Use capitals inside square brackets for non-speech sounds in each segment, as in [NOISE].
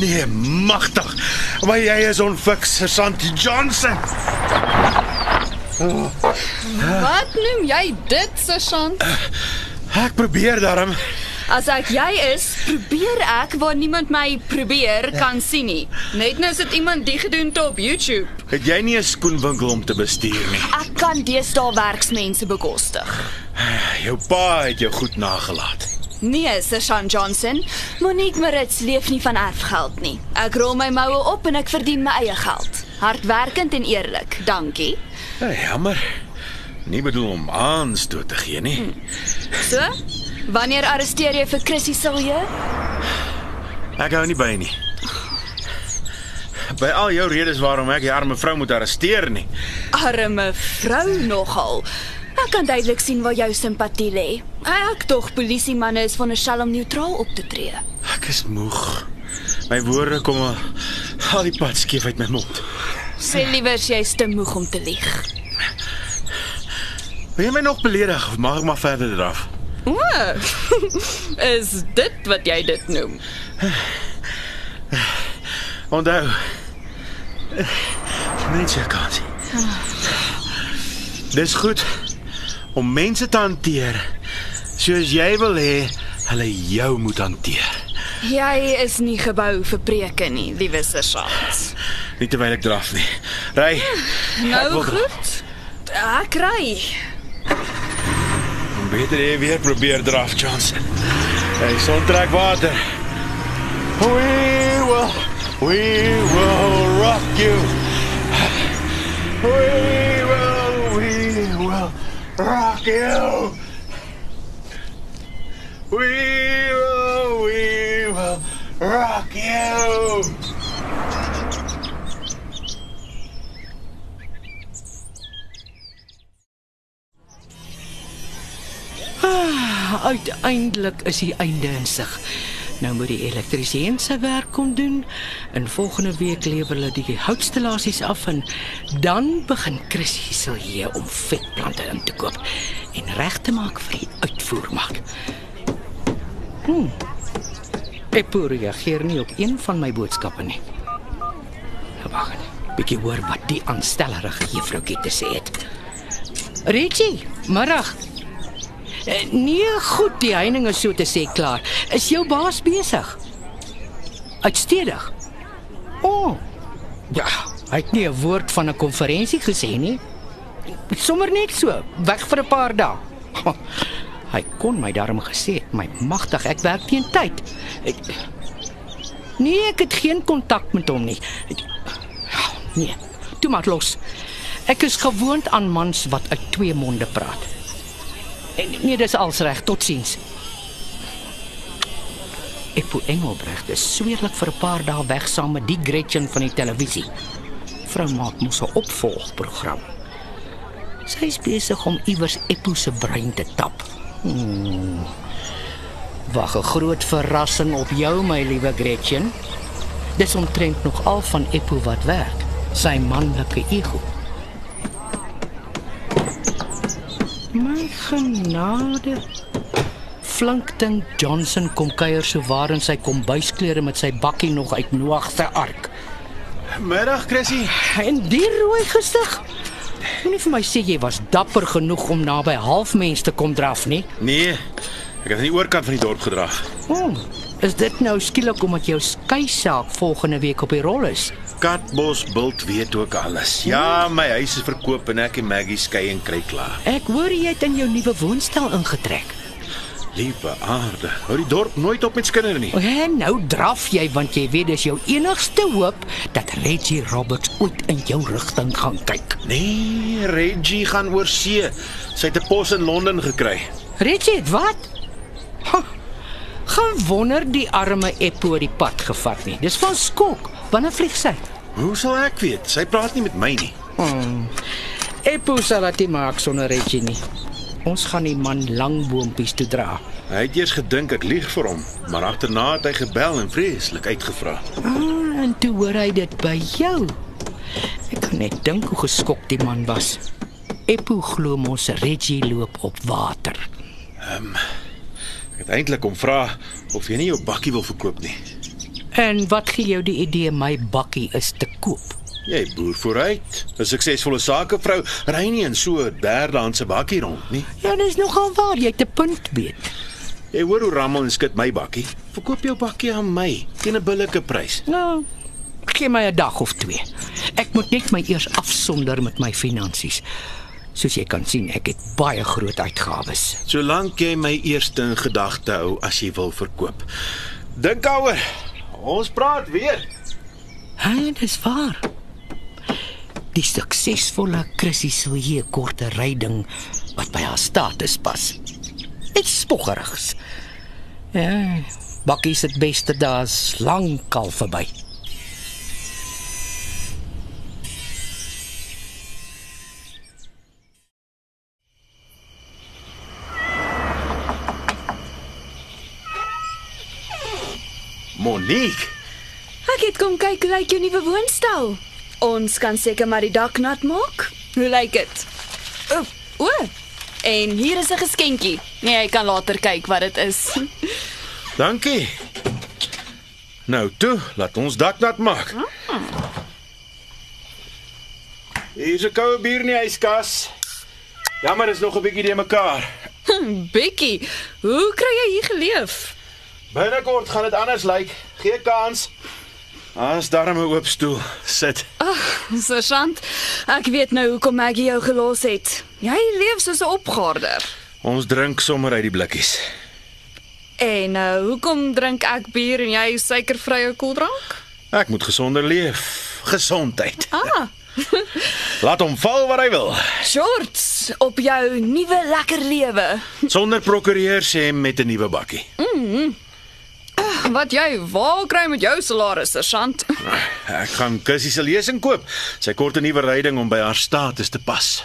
Nee, magtig. Maar jy is onfiks, Sergeant Johnson. Wat noem jy dit, sergeant? Ek probeer daarom. As ek jy is, probeer ek waar niemand my probeer kan sien nie. Net nou sit iemand die gedoen te op YouTube. Het jy nie 'n skoenwinkel om te bestuur nie? Ek kan deesdae werksmense bekostig. Jou pa het jou goed nagelaat. Nee, sergeant Johnson, Monique Marits leef nie van erfgeld nie. Ek rol my moue op en ek verdien my eie geld. Hardwerkend en eerlik. Dankie. Ja, jammer. Nie bedoel om aanstoot te gee nie. So? Wanneer arresteer jy vir Chrissy Silje? Ek hou nie by nie. By al jou redes waarom ek die arme vrou moet arresteer nie. Arme vrou nogal. Ek kan duidelik sien waar jou simpatie lê. Ek tog polisiemanne is veronderstel om neutraal op te tree. Ek is moeg. My woorde kom al, al die pad skeef uit my mond. Sê liewer jy's te moeg om te lieg. Wil jy my nog beledig of mag ek maar verder draf? O, [LAUGHS] is dit wat jy dit noem? Onthou. Mense kan sien. Dis goed om mense te hanteer soos jy wil hê hulle jou moet hanteer. Jy is nie gebou vir preke nie, liewe sergeant. Nie terwyl ek draf nie. Ry. Nou goed. Ek ry. Beter jy weer probeer draf, Johnson. Hey, son trek water. We will, we will rock you. We will rock you. We will, we will rock you. [SIGHS] Uiteindelik is die einde in sig. Nou moet die elektriesien sy werk kom doen. En volgende week lewer hulle die houtstellasies af en dan begin Chrissy sal hier om vetplante in te koop en reg te maak vir die uitvoermark. Hm. Eppo reageer nie op een van my boodskappe nie. Nou wag net. Bietjie hoor wat die aanstellerige juffroukie te sê het. Richie, middag. Eh, Nee, goed, die heining is so te sê klaar. Is jou baas besig? Uitstekend. O. Oh, ja, hy het nie 'n woord van 'n konferensie gesê nie. Sommer net so, weg vir 'n paar dae. [LAUGHS] Hy kon my daarom gesê, my magtig, ek werk teen tyd. Ek, nee, ek het geen kontak met hom nie. Ek, nee, toe maar los. Ek is gewoond aan mans wat uit twee monde praat. Nee, dis als reg. Totsiens. Eppo Engelbrecht is sweerlik vir 'n paar dae weg saam met die Gretchen van die televisie. Vrou maak mos 'n opvolgprogram. Sy is besig om iewers Eppo se brein te tap. Hmm. Wag 'n groot verrassing op jou, my liewe Gretchen. Dis omtrent nog al van Eppo wat werk. Sy manlike ego. My genade. Flink ding Johnson kom kuier so waar in sy kombuisklere met sy bakkie nog uit Noag se ark. Middag, Chrissy. En die rooi gesig. Moenie vir my sê jy was dapper genoeg om naby halfmens te kom draf nie. Nee. Ek het aan die oorkant van die dorp gedraf. Oh, is dit nou skielik omdat jou skei saak volgende week op die rol is? Katbos bult weet ook alles. Ja, my huis is verkoop en ek en Maggie skei en kry klaar. Ek hoor jy het in jou nuwe woonstel ingetrek. Liewe aarde. Hou die dorp nooit op met skinder nie. En nou draf jy want jy weet dis jou enigste hoop dat Reggie Roberts ooit in jou rigting gaan kyk. Nee, Reggie gaan oor see. Sy het 'n pos in Londen gekry. Reggie, het wat? Gaan wonder die arme Eppo die pad gevat nie. Dis van skok. Wanneer vlieg sy? Hoe sal ek weet? Sy praat nie met my nie. Eppo sal dit maak sonder Reggie nie. Ons gaan die man lang boontjies toe dra. Hy het eers gedink ek lieg vir hom, maar agterna het hy gebel en vreeslik uitgevra. Ah, en toe hoor hy dit by jou. Ek kan net dink hoe geskok die man was. Eppo glo mos Reggie loop op water. Ek het eintlik om vra of jy nie jou bakkie wil verkoop nie. En wat gee jou die idee my bakkie is te koop? Jy boer vooruit. 'n Suksesvolle sakevrou ry nie in so 'n derdehandse bakkie rond nie. Ja, dis nogal waar jy te punt weet. Jy hoor hoe rammel en skud my bakkie. Verkoop jou bakkie aan my teen 'n billike prys. Nou, gee my 'n dag of twee. Ek moet net my eers afsonder met my finansies. Soos jy kan sien, ek het baie groot uitgawes. Solank jy my eerste in gedagte hou as jy wil verkoop. Dink daaroor. Ons praat weer. Hy, dis waar. Die suksesvolle Chrissy Silje korte ryding wat by haar status pas. Dit spoggerigs. Ja, bakkie se beste daas lankal verby. Monique, Ek het kom kyk hoe lyk jou nuwe woonstel. Ons kan seker maar die dak nat maak. Hoe lyk dit? O, o. En hier is 'n geskenkie. Nee, jy kan later kyk wat dit is. [LAUGHS] dankie. Nou toe, laat ons dak nat maak. Hier's 'n koue bier in die yskas. Jammer, is nog 'n bietjie de mekaar. [LAUGHS] Bekkie, hoe kry jy hier geleef? Binnekort gaan dit anders lyk. Gee kans. As darm 'n oop stoel. Sit. Sergeant, ek weet nou hoekom Maggie jou gelos het. Jy leef soos 'n opgaarder. Ons drink sommer uit die blikkies. En nou, hoekom drink ek bier en jy suikervrye koeldrank? Ek moet gesonder leef. Gesondheid. Ah, [LAUGHS] Laat hom val waar hy wil. shorts op jou nuwe lekker lewe. Sonder prokureur sê met 'n nuwe bakkie. Wat jy waar kry met jou salaris, sergeant? Ek gaan Kussie se lesing koop. Sy kort 'n nuwe ryding om by haar status te pas.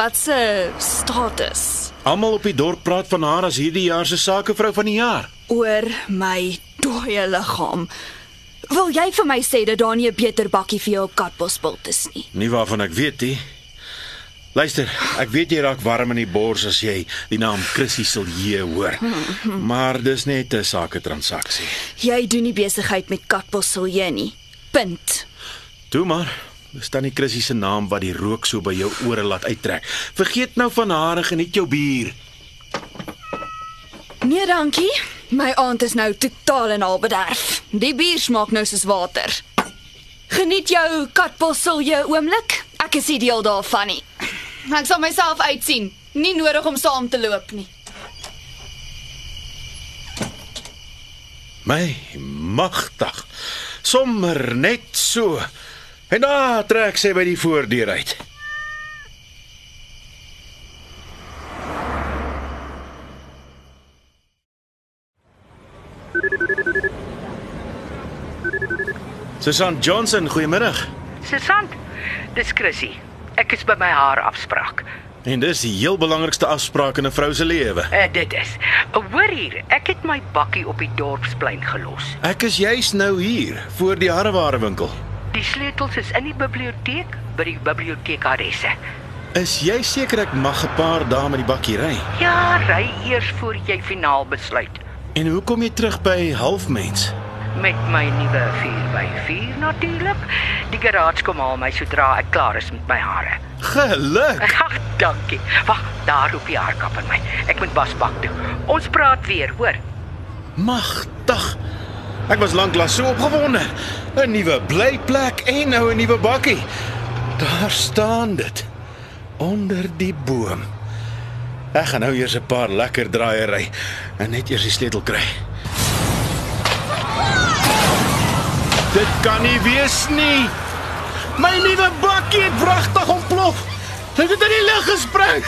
Wat se status? Almal op die dorp praat van haar as hierdie jaar se sakevrou van die jaar. Oor my dooie liggaam. Wil jy vir my sê dat daar nie 'n beter bakkie vir jou op Katbosbult is nie? Nie waarvan ek weet nie. Luister, ek weet jy raak warm in die bors as jy die naam Chrissy Silje hoor. [LAUGHS] Maar dis net 'n sake transaksie. Jy doen nie besigheid met Katbossilje nie. Punt. Toe maar. Dis dan die Chrissy se naam wat die rook so by jou ore laat uittrek. Vergeet nou van haar en geniet jou bier. Nee, dankie. My aand is nou totaal en al bederf. Die bier smaak nou soos water. Geniet jou Katbossilje oomblik. Ek is nie deel daarvan nie. Ek sal myself uitsien. Nie nodig om saam te loop nie. My magtig. Sommer net so. En daar trek sy by die voordeur uit. Susan Johnson, goeiemiddag. Susan, dis Chrissy. Ek is by my haar afspraak. En dis die heel belangrikste afspraak in 'n vrou se lewe. Uh, dit is. Hoor hier, ek het my bakkie op die dorpsplein gelos. Ek is juis nou hier voor die harrewarewinkel. Die sleutels is in die biblioteek by die bibliotekaresse. Is jy seker ek mag 'n paar dae met die bakkie ry? Ja, ry eers voor jy finaal besluit. En hoe kom jy terug by halfmens? Met my nuwe 4x4 natuurlik. Die garage kom haal my sodra ek klaar is met my hare. Geluk. [LAUGHS] Ag, dankie. Wag, daar roep die haarkapper my. Ek moet wasbak toe. Ons praat weer, hoor. Magtig. Ek was lanklaas so opgewonde. 'n Nuwe blyplek en nou 'n nuwe bakkie. Daar staan dit onder die boom. Ek gaan nou eers 'n paar lekker draaie ry en net eers die sleutel kry. Dit kan nie wees nie. My nuwe bakkie het pragtig ontplof. Dit het in die lug gespring.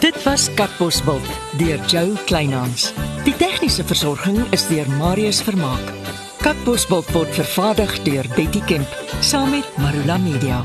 Dit was Katbosveld deur Joe Kleinhans. Die tegniese versorging is deur Marius Vermaak. Katbosveld word vervaardig deur Betty Kemp saam met Marula Media.